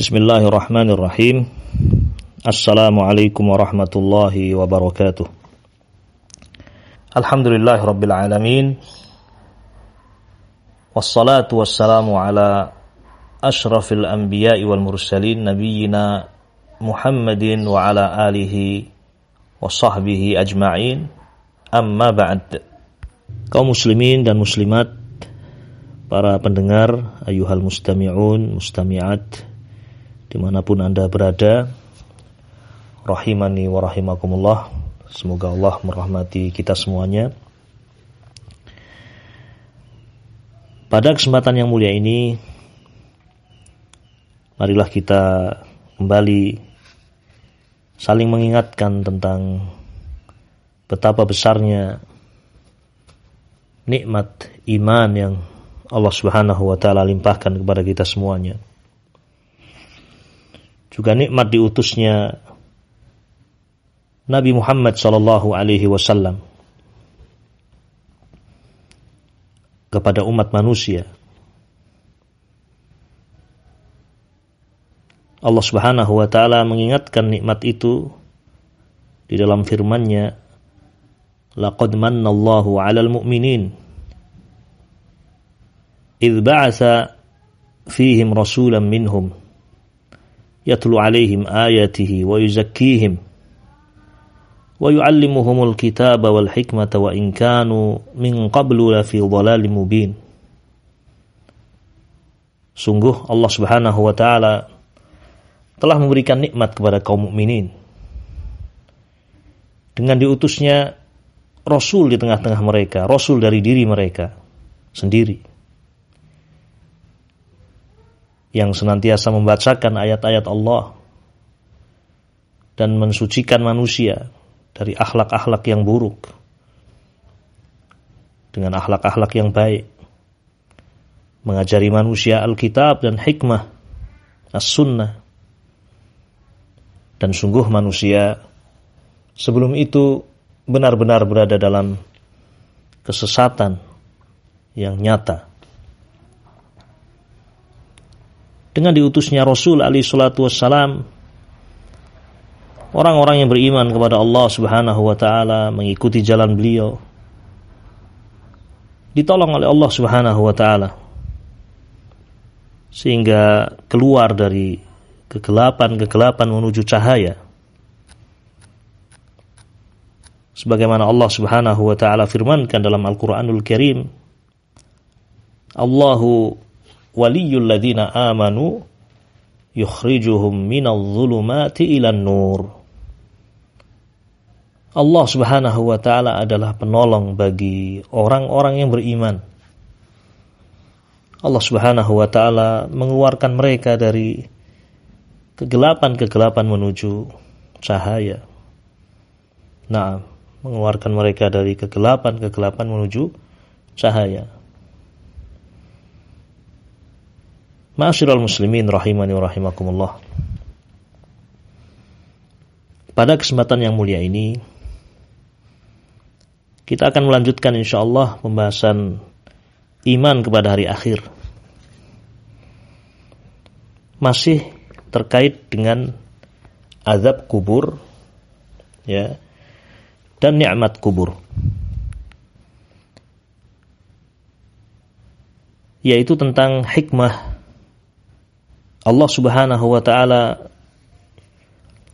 بسم الله الرحمن الرحيم السلام عليكم ورحمة الله وبركاته الحمد لله رب العالمين والصلاة والسلام على أشرف الأنبياء والمرسلين نبينا محمد وعلى آله وصحبه أجمعين أما بعد kaum muslimin dan muslimat para pendengar ayuhal mustami'un mustami'at. Di mana pun anda berada rahimani wa rahimakumullah semoga Allah merahmati kita semuanya pada kesempatan yang mulia ini marilah kita kembali saling mengingatkan tentang betapa besarnya nikmat iman yang Allah Subhanahu wa taala limpahkan kepada kita semuanya juga nikmat diutusnya Nabi Muhammad sallallahu Alaihi Wasallam kepada umat manusia. Allah Subhanahu wa taala mengingatkan nikmat itu di dalam firman-Nya laqad mannallahu 'alal mu'minin idh ba'atha fihim rasulan minhum يتلو عليهم آياته ويزكيهم ويعلمهم الكتاب والحكمة وإن كانوا من قبل لفي ضلال مبين Sungguh Allah Subhanahu wa taala telah memberikan nikmat kepada kaum mukminin dengan diutusnya rasul di tengah-tengah mereka, rasul dari diri mereka sendiri yang senantiasa membacakan ayat-ayat Allah dan mensucikan manusia dari akhlak-akhlak yang buruk dengan akhlak-akhlak yang baik mengajari manusia Alkitab dan hikmah as-sunnah. Dan sungguh manusia sebelum itu benar-benar berada dalam kesesatan yang nyata dengan diutusnya Rasul alaihi salatu wassalam orang-orang yang beriman kepada Allah Subhanahu wa taala mengikuti jalan beliau. Ditolong oleh Allah Subhanahu wa taala. Sehingga keluar dari kegelapan-kegelapan menuju cahaya. Sebagaimana Allah Subhanahu wa taala firmankan dalam Al-Qur'anul Karim Allahu waliyul ladina amanu yukhrijuhum minadh dhulumati ilan nur. Allah Subhanahu wa taala adalah penolong bagi orang-orang yang beriman. Allah Subhanahu wa taala mengeluarkan mereka dari kegelapan-kegelapan menuju cahaya. Nah, mengeluarkan mereka dari kegelapan-kegelapan menuju cahaya. Ma'asyiral muslimin rahimani wa rahimakumullah. Pada kesempatan yang mulia ini kita akan melanjutkan insyaallah pembahasan iman kepada hari akhir. Masih terkait dengan azab kubur ya dan nikmat kubur. Yaitu tentang hikmah Allah Subhanahu wa taala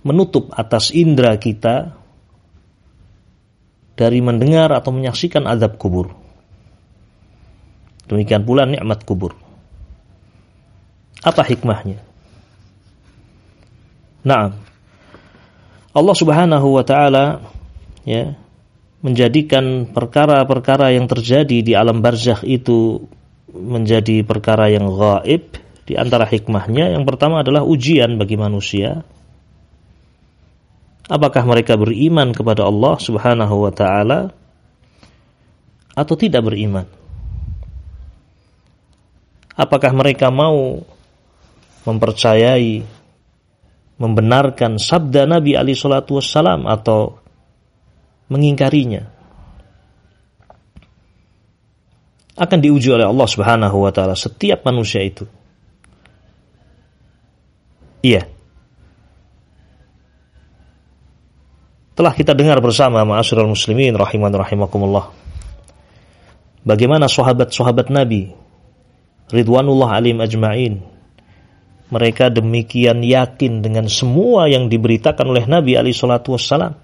menutup atas indera kita dari mendengar atau menyaksikan azab kubur. Demikian pula nikmat kubur. Apa hikmahnya? Nah, Allah Subhanahu wa taala ya menjadikan perkara-perkara yang terjadi di alam barzakh itu menjadi perkara yang gaib di antara hikmahnya yang pertama adalah ujian bagi manusia. Apakah mereka beriman kepada Allah Subhanahu wa taala atau tidak beriman? Apakah mereka mau mempercayai membenarkan sabda Nabi Ali Shallallahu Wasallam atau mengingkarinya? Akan diuji oleh Allah Subhanahu Wa Taala setiap manusia itu Iya. Telah kita dengar bersama ma'asyiral muslimin rahiman rahimakumullah. Bagaimana sahabat-sahabat Nabi ridwanullah alim ajma'in mereka demikian yakin dengan semua yang diberitakan oleh Nabi alaihi salatu wassalam.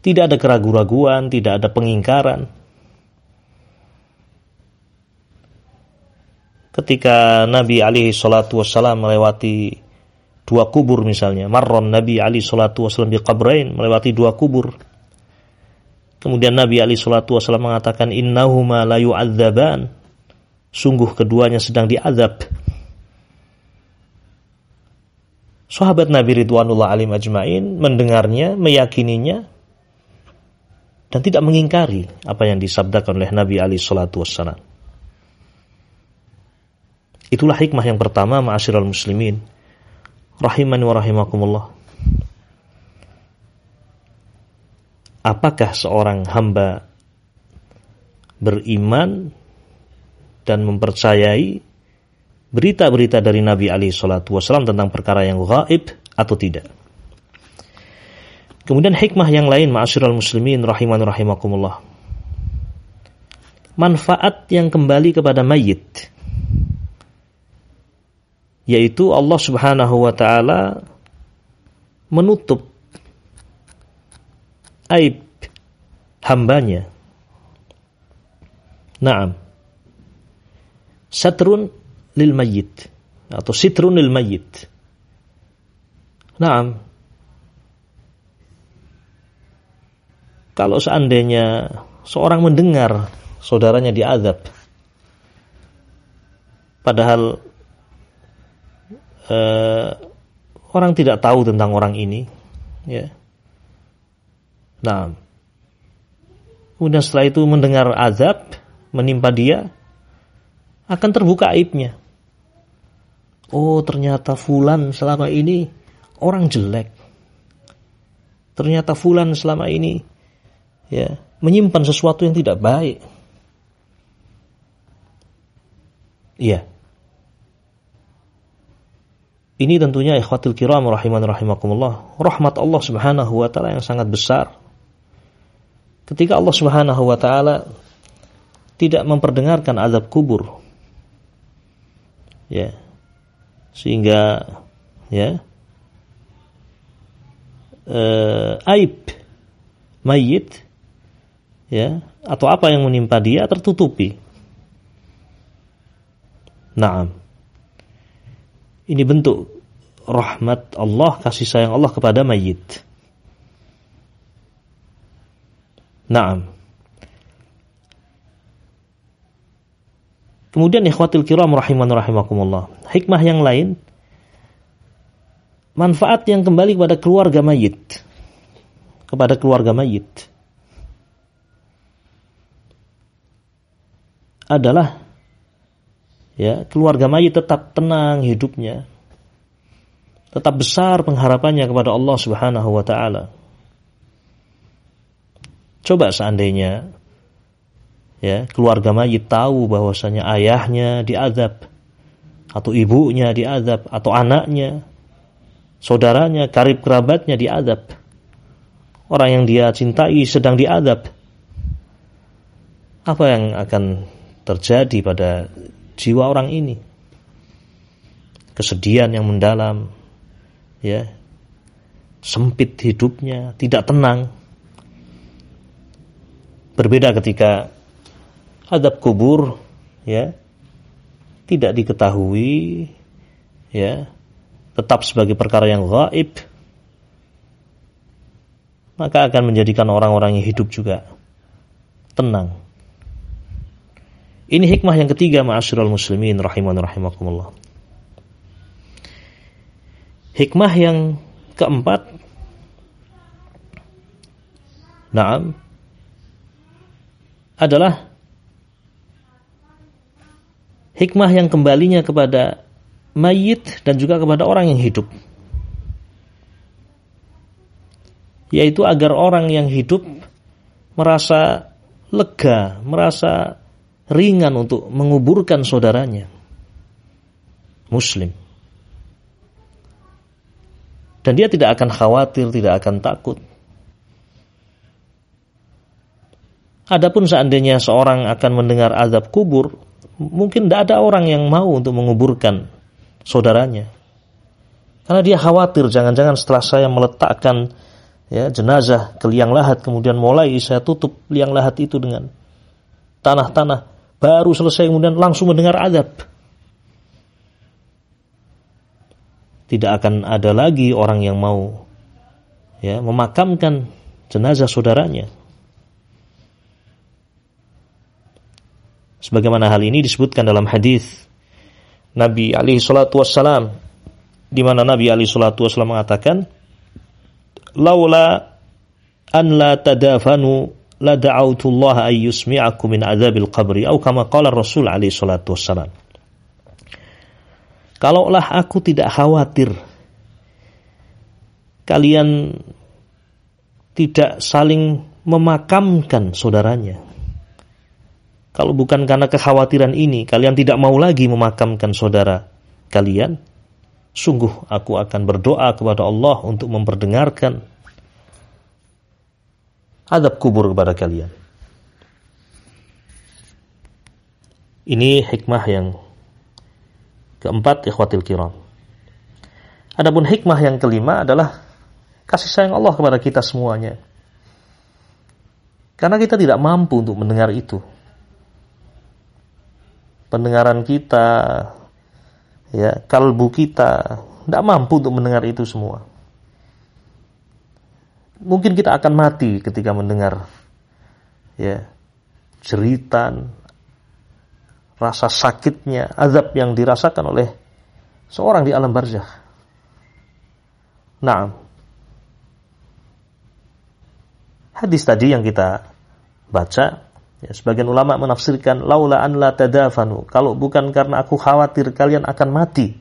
Tidak ada keraguan-raguan, tidak ada pengingkaran. Ketika Nabi alaihi salatu wassalam melewati dua kubur misalnya, marron Nabi alaihi salatu wassalam di qabrain, melewati dua kubur. Kemudian Nabi alaihi salatu wassalam mengatakan innahuma la yu'adzaban. Sungguh keduanya sedang diazab Sahabat Nabi Ridwanullah alim ajmain mendengarnya, meyakininya, dan tidak mengingkari apa yang disabdakan oleh Nabi Ali Shallallahu Wassalam. Itulah hikmah yang pertama, ma'asyiral muslimin. Rahimani wa rahimakumullah. Apakah seorang hamba beriman dan mempercayai berita-berita dari Nabi Ali Shallallahu Wasallam tentang perkara yang gaib atau tidak. Kemudian hikmah yang lain, ma'asyiral muslimin rahiman rahimakumullah. Manfaat yang kembali kepada mayit. Yaitu Allah subhanahu wa ta'ala menutup aib hambanya. Naam. Satrun lil mayyit atau sitrun lil mayyit. Naam. Kalau seandainya seorang mendengar saudaranya diazab padahal eh, orang tidak tahu tentang orang ini ya. Nah, kemudian setelah itu mendengar azab menimpa dia, akan terbuka aibnya. Oh, ternyata fulan selama ini orang jelek. Ternyata fulan selama ini ya, menyimpan sesuatu yang tidak baik. Iya. Ini tentunya ikhwatul kiram rahiman rahimakumullah. Rahmat Allah Subhanahu wa taala yang sangat besar. Ketika Allah Subhanahu wa taala tidak memperdengarkan azab kubur ya sehingga ya eh, aib mayit ya atau apa yang menimpa dia tertutupi. Naam. Ini bentuk rahmat Allah, kasih sayang Allah kepada mayit. Naam. Kemudian ikhwatil kiram rahiman rahimakumullah. Hikmah yang lain manfaat yang kembali kepada keluarga mayit. Kepada keluarga mayit. Adalah ya, keluarga mayit tetap tenang hidupnya. Tetap besar pengharapannya kepada Allah Subhanahu wa taala. Coba seandainya ya keluarga mayit tahu bahwasanya ayahnya diadab atau ibunya diadab atau anaknya saudaranya karib kerabatnya diadab orang yang dia cintai sedang diadab apa yang akan terjadi pada jiwa orang ini. Kesedihan yang mendalam ya. Sempit hidupnya tidak tenang. Berbeda ketika adab kubur ya. Tidak diketahui ya. Tetap sebagai perkara yang gaib maka akan menjadikan orang-orang yang hidup juga tenang ini hikmah yang ketiga ma'asyiral muslimin rahiman rahimakumullah hikmah yang keempat Naam adalah hikmah yang kembalinya kepada mayit dan juga kepada orang yang hidup. Yaitu agar orang yang hidup merasa lega, merasa ringan untuk menguburkan saudaranya. Muslim. Dan dia tidak akan khawatir, tidak akan takut. Adapun seandainya seorang akan mendengar azab kubur, mungkin tidak ada orang yang mau untuk menguburkan saudaranya. Karena dia khawatir jangan-jangan setelah saya meletakkan ya jenazah ke liang lahat kemudian mulai saya tutup liang lahat itu dengan tanah-tanah baru selesai kemudian langsung mendengar azab. Tidak akan ada lagi orang yang mau ya memakamkan jenazah saudaranya. Sebagaimana hal ini disebutkan dalam hadis Nabi alaihi salatu wassalam di mana Nabi alaihi salatu wassalam mengatakan laula an la tadafanu la da'autu Allah ay yusmi'akum min qabri atau kama qala Rasul alaihi salatu Kalaulah aku tidak khawatir kalian tidak saling memakamkan saudaranya. Kalau bukan karena kekhawatiran ini, kalian tidak mau lagi memakamkan saudara kalian, Sungguh aku akan berdoa kepada Allah untuk memperdengarkan adab kubur kepada kalian. Ini hikmah yang keempat ikhwatil kiram. Adapun hikmah yang kelima adalah kasih sayang Allah kepada kita semuanya. Karena kita tidak mampu untuk mendengar itu. Pendengaran kita ya kalbu kita tidak mampu untuk mendengar itu semua. Mungkin kita akan mati ketika mendengar ya jeritan, rasa sakitnya, azab yang dirasakan oleh seorang di alam barzah. Nah, hadis tadi yang kita baca Ya, sebagian ulama menafsirkan laula an la tadafanu. Kalau bukan karena aku khawatir kalian akan mati.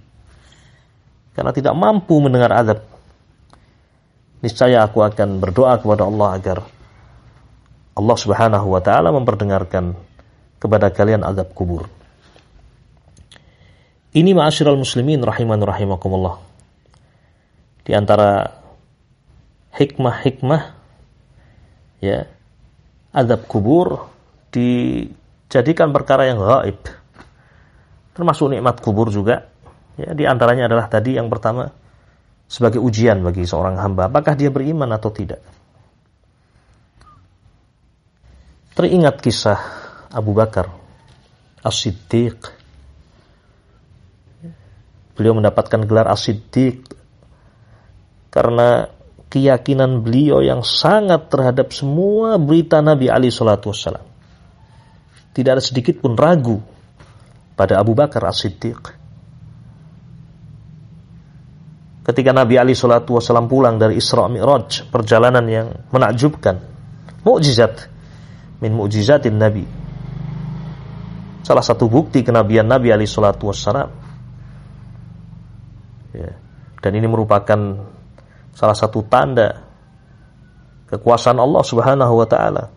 Karena tidak mampu mendengar azab. Niscaya aku akan berdoa kepada Allah agar Allah Subhanahu wa taala memperdengarkan kepada kalian azab kubur. Ini ma'asyiral muslimin rahiman rahimakumullah. Di antara hikmah-hikmah ya azab kubur dijadikan perkara yang gaib. Termasuk nikmat kubur juga. Ya, di antaranya adalah tadi yang pertama sebagai ujian bagi seorang hamba, apakah dia beriman atau tidak. Teringat kisah Abu Bakar As-Siddiq. Beliau mendapatkan gelar As-Siddiq karena keyakinan beliau yang sangat terhadap semua berita Nabi Ali Shallallahu Wasallam. Tidak ada sedikit pun ragu pada Abu Bakar As-Siddiq. Ketika Nabi Ali Shallallahu Wasallam pulang dari Isra Mi'raj, perjalanan yang menakjubkan, mukjizat min mukjizatin Nabi. Salah satu bukti kenabian Nabi Ali Shallallahu Wasallam. Ya. Dan ini merupakan salah satu tanda kekuasaan Allah Subhanahu wa taala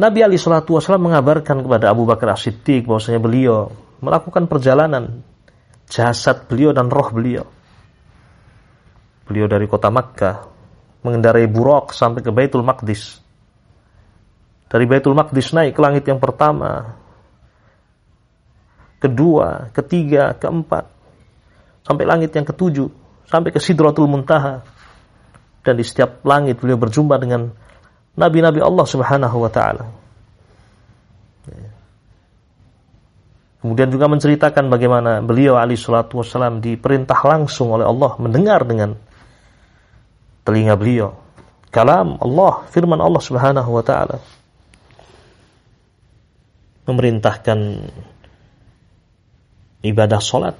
Nabi Ali Shallallahu Wasallam mengabarkan kepada Abu Bakar As-Siddiq bahwasanya beliau melakukan perjalanan jasad beliau dan roh beliau. Beliau dari kota Makkah mengendarai buruk sampai ke Baitul Maqdis. Dari Baitul Maqdis naik ke langit yang pertama, kedua, ketiga, keempat, sampai langit yang ketujuh, sampai ke Sidratul Muntaha. Dan di setiap langit beliau berjumpa dengan nabi-nabi Allah Subhanahu wa taala. Kemudian juga menceritakan bagaimana beliau Ali salatu wasallam diperintah langsung oleh Allah mendengar dengan telinga beliau kalam Allah, firman Allah Subhanahu wa taala. Memerintahkan ibadah salat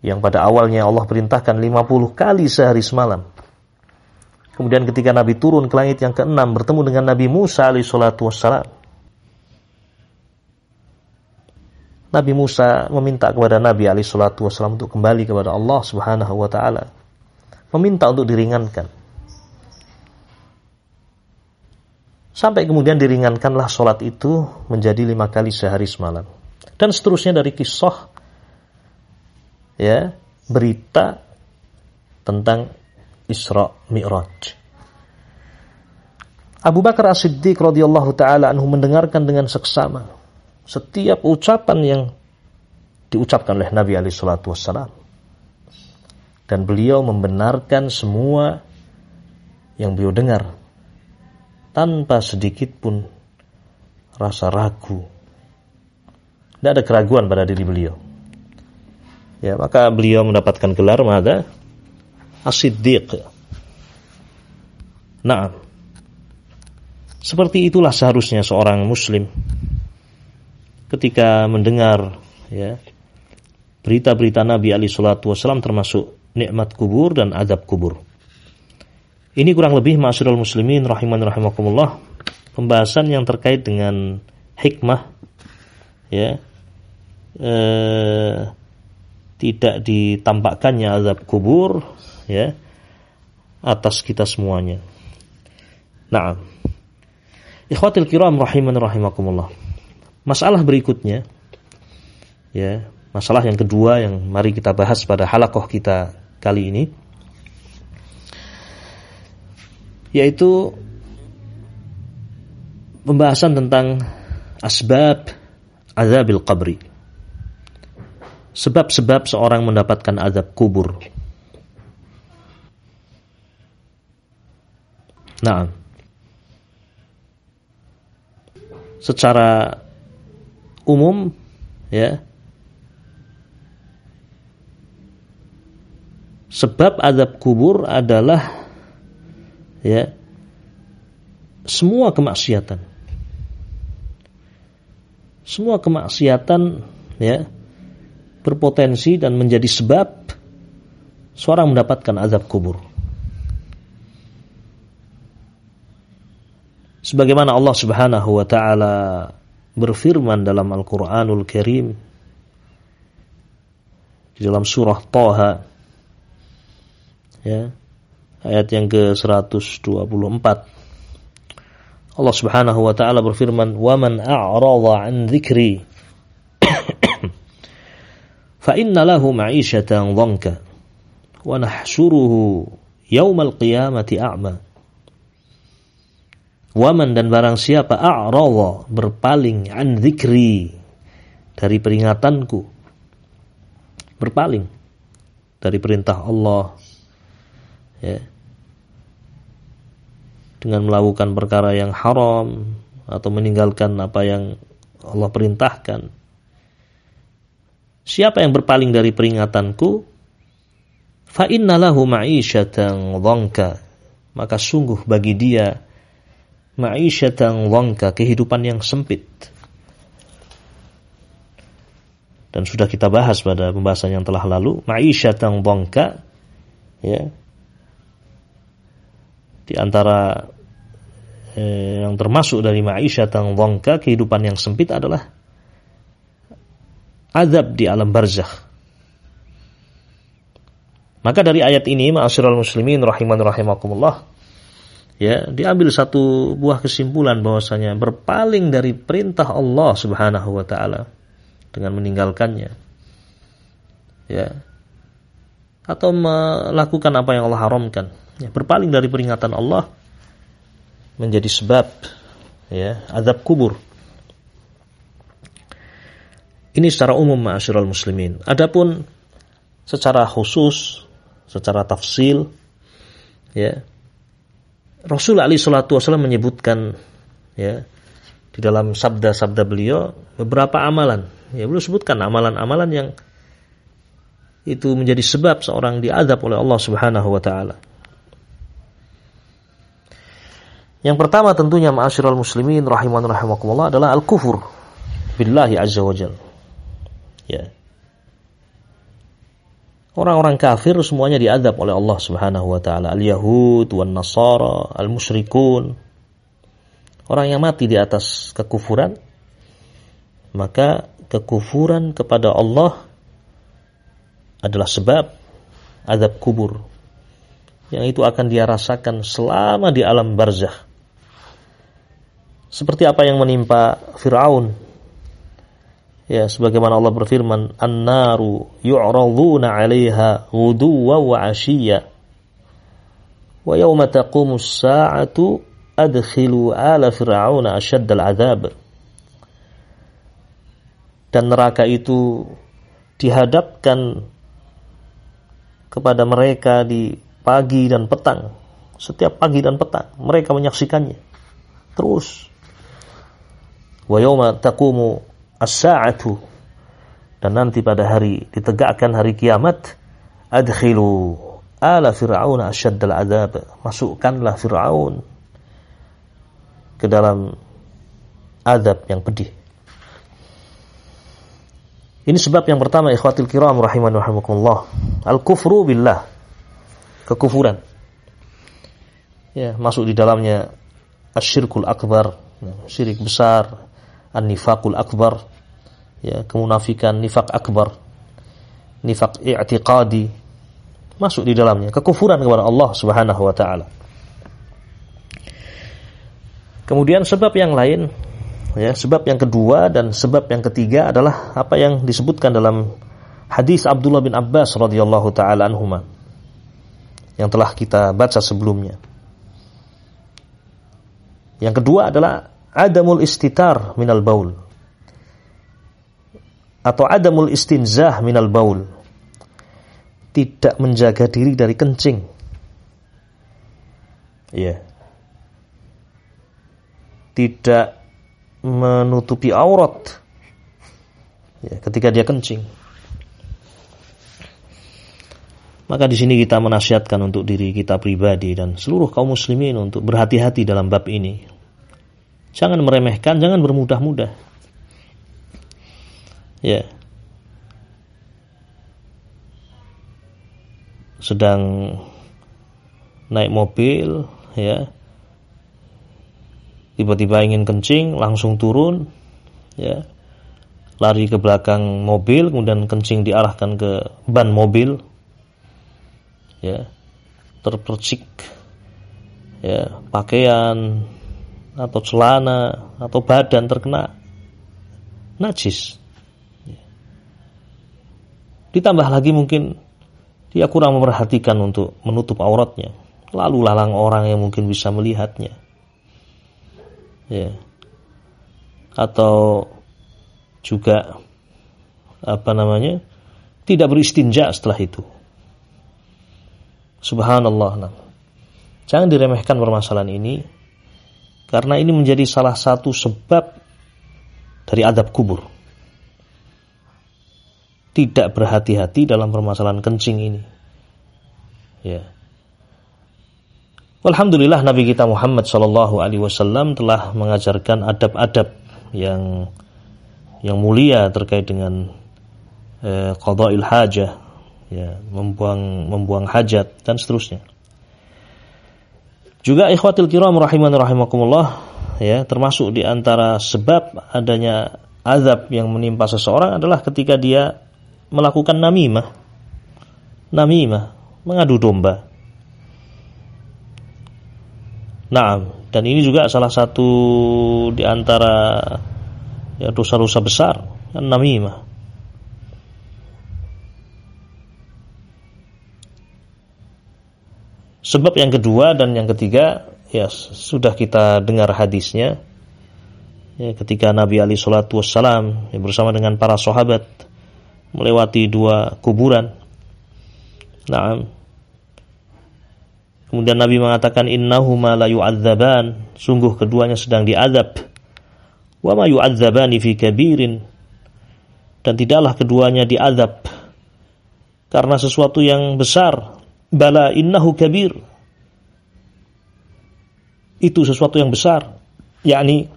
yang pada awalnya Allah perintahkan 50 kali sehari semalam Kemudian ketika Nabi turun ke langit yang keenam bertemu dengan Nabi Musa alaihi salatu wassalam. Nabi Musa meminta kepada Nabi alaihi salatu wassalam untuk kembali kepada Allah Subhanahu wa taala. Meminta untuk diringankan. Sampai kemudian diringankanlah sholat itu menjadi lima kali sehari semalam. Dan seterusnya dari kisah ya berita tentang Isra Mi'raj. Abu Bakar As-Siddiq radhiyallahu taala anhu mendengarkan dengan seksama setiap ucapan yang diucapkan oleh Nabi alaihi salatu wassalam. Dan beliau membenarkan semua yang beliau dengar tanpa sedikit pun rasa ragu. Tidak ada keraguan pada diri beliau. Ya, maka beliau mendapatkan gelar mada As-Siddiq. Nah, seperti itulah seharusnya seorang muslim ketika mendengar ya berita-berita Nabi Ali Shallallahu Wasallam termasuk nikmat kubur dan adab kubur. Ini kurang lebih masyarul muslimin rahiman rahimakumullah pembahasan yang terkait dengan hikmah ya eh, tidak ditampakkannya azab kubur ya atas kita semuanya. Nah, Ikhwatil kiram rahiman rahimakumullah. Masalah berikutnya ya, masalah yang kedua yang mari kita bahas pada halakoh kita kali ini yaitu pembahasan tentang asbab azabil qabri. Sebab-sebab seorang mendapatkan azab kubur. Nah, secara umum ya. Sebab azab kubur adalah ya semua kemaksiatan. Semua kemaksiatan ya berpotensi dan menjadi sebab seorang mendapatkan azab kubur. Sebagaimana Allah Subhanahu wa taala berfirman dalam Al-Qur'anul Karim di dalam surah Taha. Ya. Ayat yang ke-124. Allah Subhanahu wa taala berfirman an dzikri fa inna lahu ma'isyatan dhanka wa nahsyuruhu yaumal qiyamati a'ma Waman dan barang siapa a'rawa berpaling an zikri dari peringatanku. Berpaling dari perintah Allah. Ya. Dengan melakukan perkara yang haram atau meninggalkan apa yang Allah perintahkan. Siapa yang berpaling dari peringatanku, fa ma'isyatan dhanka. Maka sungguh bagi dia ma'isyatan wangka, kehidupan yang sempit. Dan sudah kita bahas pada pembahasan yang telah lalu, ma'isyatan wangka, ya, di antara eh, yang termasuk dari ma'isyatan wangka, kehidupan yang sempit adalah azab di alam barzakh. Maka dari ayat ini, ma'asyiral muslimin rahiman rahimakumullah, ya diambil satu buah kesimpulan bahwasanya berpaling dari perintah Allah Subhanahu wa taala dengan meninggalkannya. Ya. Atau melakukan apa yang Allah haramkan. Ya berpaling dari peringatan Allah menjadi sebab ya azab kubur. Ini secara umum ma'asyiral muslimin. Adapun secara khusus secara tafsil ya Rasul Ali Shallallahu Wasallam menyebutkan ya di dalam sabda-sabda beliau beberapa amalan. Ya beliau sebutkan amalan-amalan yang itu menjadi sebab seorang diadab oleh Allah Subhanahu wa taala. Yang pertama tentunya ma'asyiral muslimin rahiman rahimakumullah adalah al-kufur billahi azza wajal. Ya. Orang-orang kafir semuanya diadab oleh Allah Subhanahu wa taala. Al-Yahud wan Nasara, al-musyrikun. Orang yang mati di atas kekufuran maka kekufuran kepada Allah adalah sebab azab kubur yang itu akan dia rasakan selama di alam barzah. Seperti apa yang menimpa Firaun Ya, sebagaimana Allah berfirman, "An-naru yu'raduna 'alaiha ghuduwa wa 'ashiyya." Wa yawma taqumu as-sa'atu adkhilu ala fir'auna ashaddal 'adzab. Dan neraka itu dihadapkan kepada mereka di pagi dan petang. Setiap pagi dan petang mereka menyaksikannya. Terus wa yawma taqumu as-sa'atu. Dan nanti pada hari ditegakkan hari kiamat adkhilu ala fir'aun asyaddal adab masukkanlah fir'aun ke dalam adab yang pedih. Ini sebab yang pertama ikhwatil kiram rahiman rahimakumullah. Al-kufru billah. Kekufuran. Ya masuk di dalamnya asyirkul akbar syirik besar an-nifaqul akbar ya kemunafikan nifak akbar nifak i'tiqadi masuk di dalamnya kekufuran kepada Allah Subhanahu wa taala. Kemudian sebab yang lain ya sebab yang kedua dan sebab yang ketiga adalah apa yang disebutkan dalam hadis Abdullah bin Abbas radhiyallahu taala anhuma yang telah kita baca sebelumnya. Yang kedua adalah adamul istitar minal baul atau adamul istinzah minal baul. Tidak menjaga diri dari kencing. Ya. Yeah. tidak menutupi aurat. Ya, ketika dia kencing. Maka di sini kita menasihatkan untuk diri kita pribadi dan seluruh kaum muslimin untuk berhati-hati dalam bab ini. Jangan meremehkan, jangan bermudah-mudah. Ya. Sedang naik mobil, ya. Tiba-tiba ingin kencing, langsung turun, ya. Lari ke belakang mobil, kemudian kencing diarahkan ke ban mobil. Ya. Terpercik ya, pakaian atau celana atau badan terkena najis. Ditambah lagi mungkin dia kurang memperhatikan untuk menutup auratnya. Lalu lalang orang yang mungkin bisa melihatnya. Ya. Atau juga apa namanya? tidak beristinja setelah itu. Subhanallah. Jangan diremehkan permasalahan ini karena ini menjadi salah satu sebab dari adab kubur. Tidak berhati-hati dalam permasalahan kencing ini. Ya. Alhamdulillah Nabi kita Muhammad Shallallahu Alaihi Wasallam telah mengajarkan adab-adab yang yang mulia terkait dengan eh, qada'il hajah, ya, membuang membuang hajat dan seterusnya. Juga ikhwatil kiram rahiman rahimakumullah ya termasuk di antara sebab adanya azab yang menimpa seseorang adalah ketika dia melakukan namimah. Namimah, mengadu domba. Nah, dan ini juga salah satu di antara ya dosa-dosa besar, namimah. Sebab yang kedua dan yang ketiga ya sudah kita dengar hadisnya ya, ketika Nabi Ali Shallallahu Wasallam ya, bersama dengan para sahabat melewati dua kuburan. Nah, kemudian Nabi mengatakan innahuma la yu'adzaban, sungguh keduanya sedang diazab. Wa ma yu'adzabani fi kabirin dan tidaklah keduanya diazab karena sesuatu yang besar Bala innahu kabir. Itu sesuatu yang besar. yakni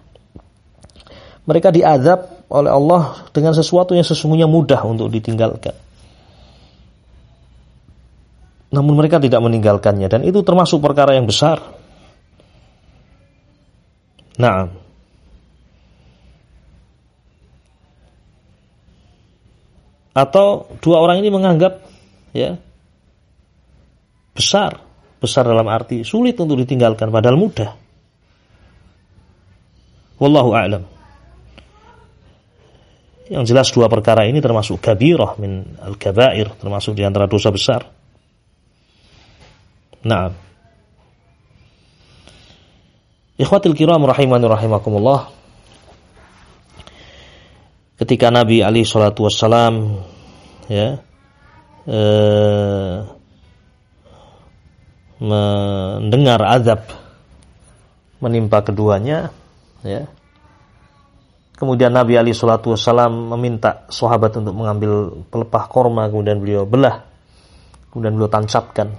mereka diazab oleh Allah dengan sesuatu yang sesungguhnya mudah untuk ditinggalkan. Namun mereka tidak meninggalkannya dan itu termasuk perkara yang besar. Nah, atau dua orang ini menganggap ya besar. Besar dalam arti sulit untuk ditinggalkan padahal mudah. Wallahu a'lam. Yang jelas dua perkara ini termasuk kabirah min al-kabair, termasuk di antara dosa besar. Nah. Ikhwatil kiram rahimani rahimakumullah. Ketika Nabi Ali salatu wassalam ya eh, mendengar azab menimpa keduanya ya Kemudian Nabi Ali Shallallahu Wasallam meminta sahabat untuk mengambil pelepah korma, kemudian beliau belah, kemudian beliau tancapkan,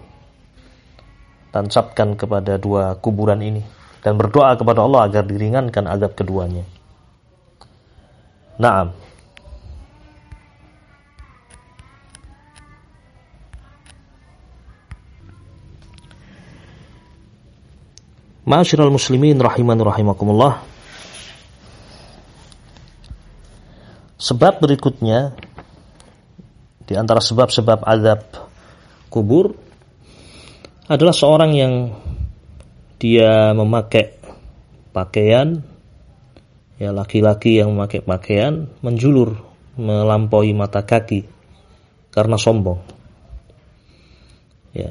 tancapkan kepada dua kuburan ini dan berdoa kepada Allah agar diringankan azab keduanya. Naam. Ma'asyiral muslimin rahiman rahimakumullah. Sebab berikutnya di antara sebab-sebab azab kubur adalah seorang yang dia memakai pakaian ya laki-laki yang memakai pakaian menjulur melampaui mata kaki karena sombong. Ya.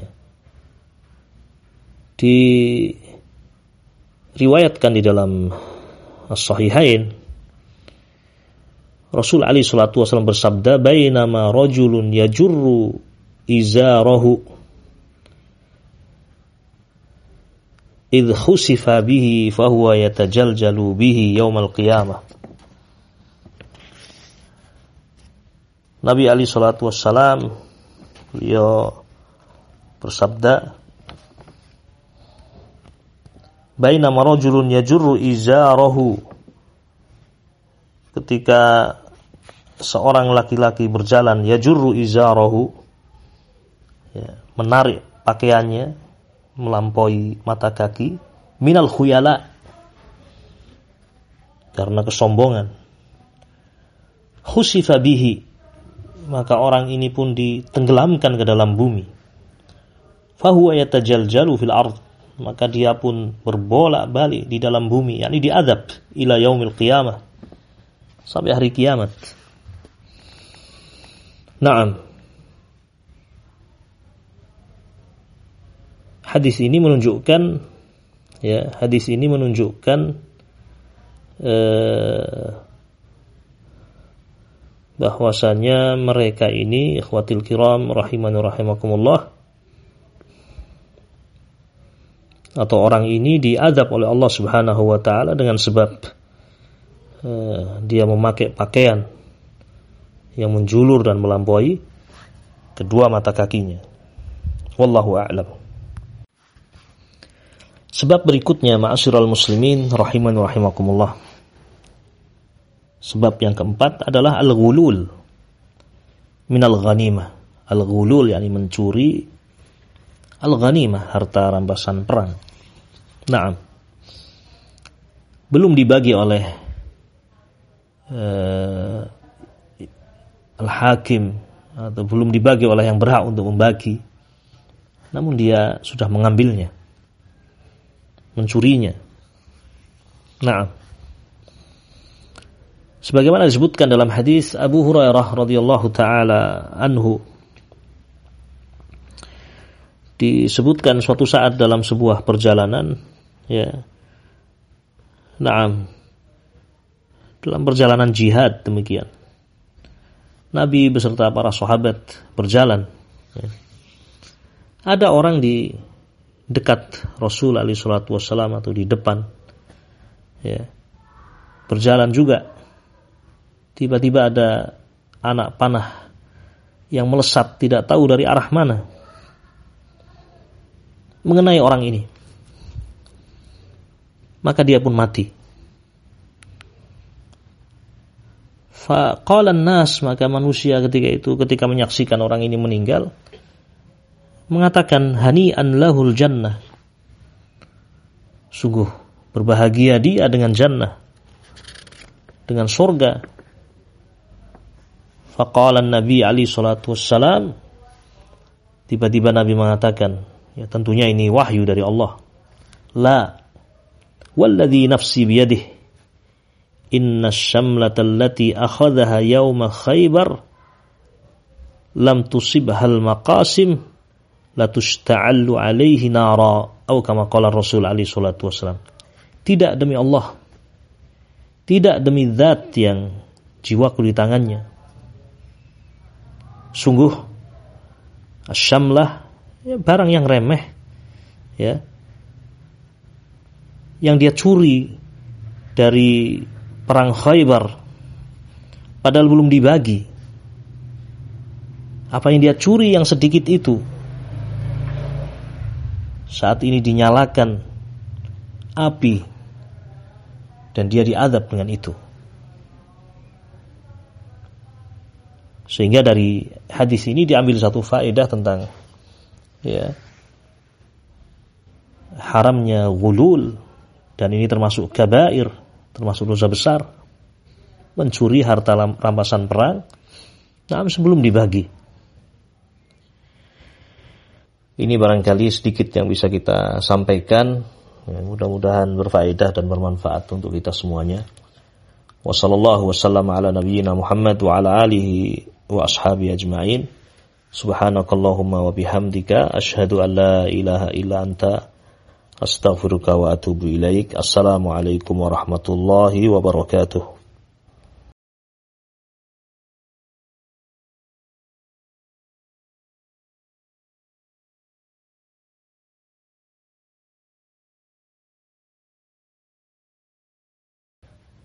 Diriwayatkan di dalam As-Sahihain Rasul Ali Shallallahu Wasallam bersabda, "Bainama rojulun yajurru izarahu idh khusifa bihi fahuwa yatajaljalu bihi yaumal qiyamah." Nabi Ali Shallallahu Wasallam beliau bersabda, "Bainama rojulun yajurru izarahu" ketika seorang laki-laki berjalan yajurru izarahu ya, menarik pakaiannya melampaui mata kaki minal khuyala karena kesombongan. Khusifa bihi maka orang ini pun ditenggelamkan ke dalam bumi. Fahuwa yatajaljalu fil ard maka dia pun berbolak-balik di dalam bumi yakni diadab ila yaumil qiyamah sampai hari kiamat Naam. Hadis ini menunjukkan ya, hadis ini menunjukkan eh, bahwasanya mereka ini ikhwatil kiram rahimani rahimakumullah atau orang ini diadab oleh Allah Subhanahu wa taala dengan sebab eh, dia memakai pakaian yang menjulur dan melampaui kedua mata kakinya. Wallahu a'lam. Sebab berikutnya ma'asyiral muslimin rahiman rahimakumullah. Sebab yang keempat adalah al-ghulul minal ghanimah. Al-ghulul yakni mencuri al-ghanimah harta rampasan perang. Naam. Belum dibagi oleh uh, al-hakim atau belum dibagi oleh yang berhak untuk membagi. Namun dia sudah mengambilnya. Mencurinya. Nah sebagaimana disebutkan dalam hadis Abu Hurairah radhiyallahu taala anhu. Disebutkan suatu saat dalam sebuah perjalanan ya. Naam. Dalam perjalanan jihad demikian Nabi beserta para sahabat berjalan. Ya. Ada orang di dekat Rasul Ali Shallallahu Wasallam atau di depan, ya, berjalan juga. Tiba-tiba ada anak panah yang melesat tidak tahu dari arah mana mengenai orang ini. Maka dia pun mati. Faqala nas maka manusia ketika itu ketika menyaksikan orang ini meninggal mengatakan hani an lahul jannah. Sungguh berbahagia dia dengan jannah. Dengan surga. Faqala Nabi Ali salatu wassalam tiba-tiba Nabi mengatakan ya tentunya ini wahyu dari Allah. La walladhi nafsi biyadihi inna syamlata allati akhadhaha yawma khaybar lam tusibhal maqasim la tushta'allu alaihi nara. Atau kama qala Rasul alaihi salatu wasalam tidak demi Allah tidak demi zat yang jiwaku di tangannya. Sungguh asyamlah ya, barang yang remeh ya yang dia curi dari perang Khaybar. Padahal belum dibagi. Apa yang dia curi yang sedikit itu? Saat ini dinyalakan api dan dia diadab dengan itu. Sehingga dari hadis ini diambil satu faedah tentang ya haramnya gulul dan ini termasuk kabair, termasuk dosa besar. Mencuri harta rampasan perang nah sebelum dibagi. Ini barangkali sedikit yang bisa kita sampaikan. Ya, mudah-mudahan berfaedah dan bermanfaat untuk kita semuanya. Wasallam ala nabiyyina Muhammad wa ala alihi wa ashabi ajma'in. Subhanakallahumma wa bihamdika asyhadu an la ilaha illa anta astaghfiruka wa atubu ilaik. Assalamualaikum warahmatullahi wabarakatuh.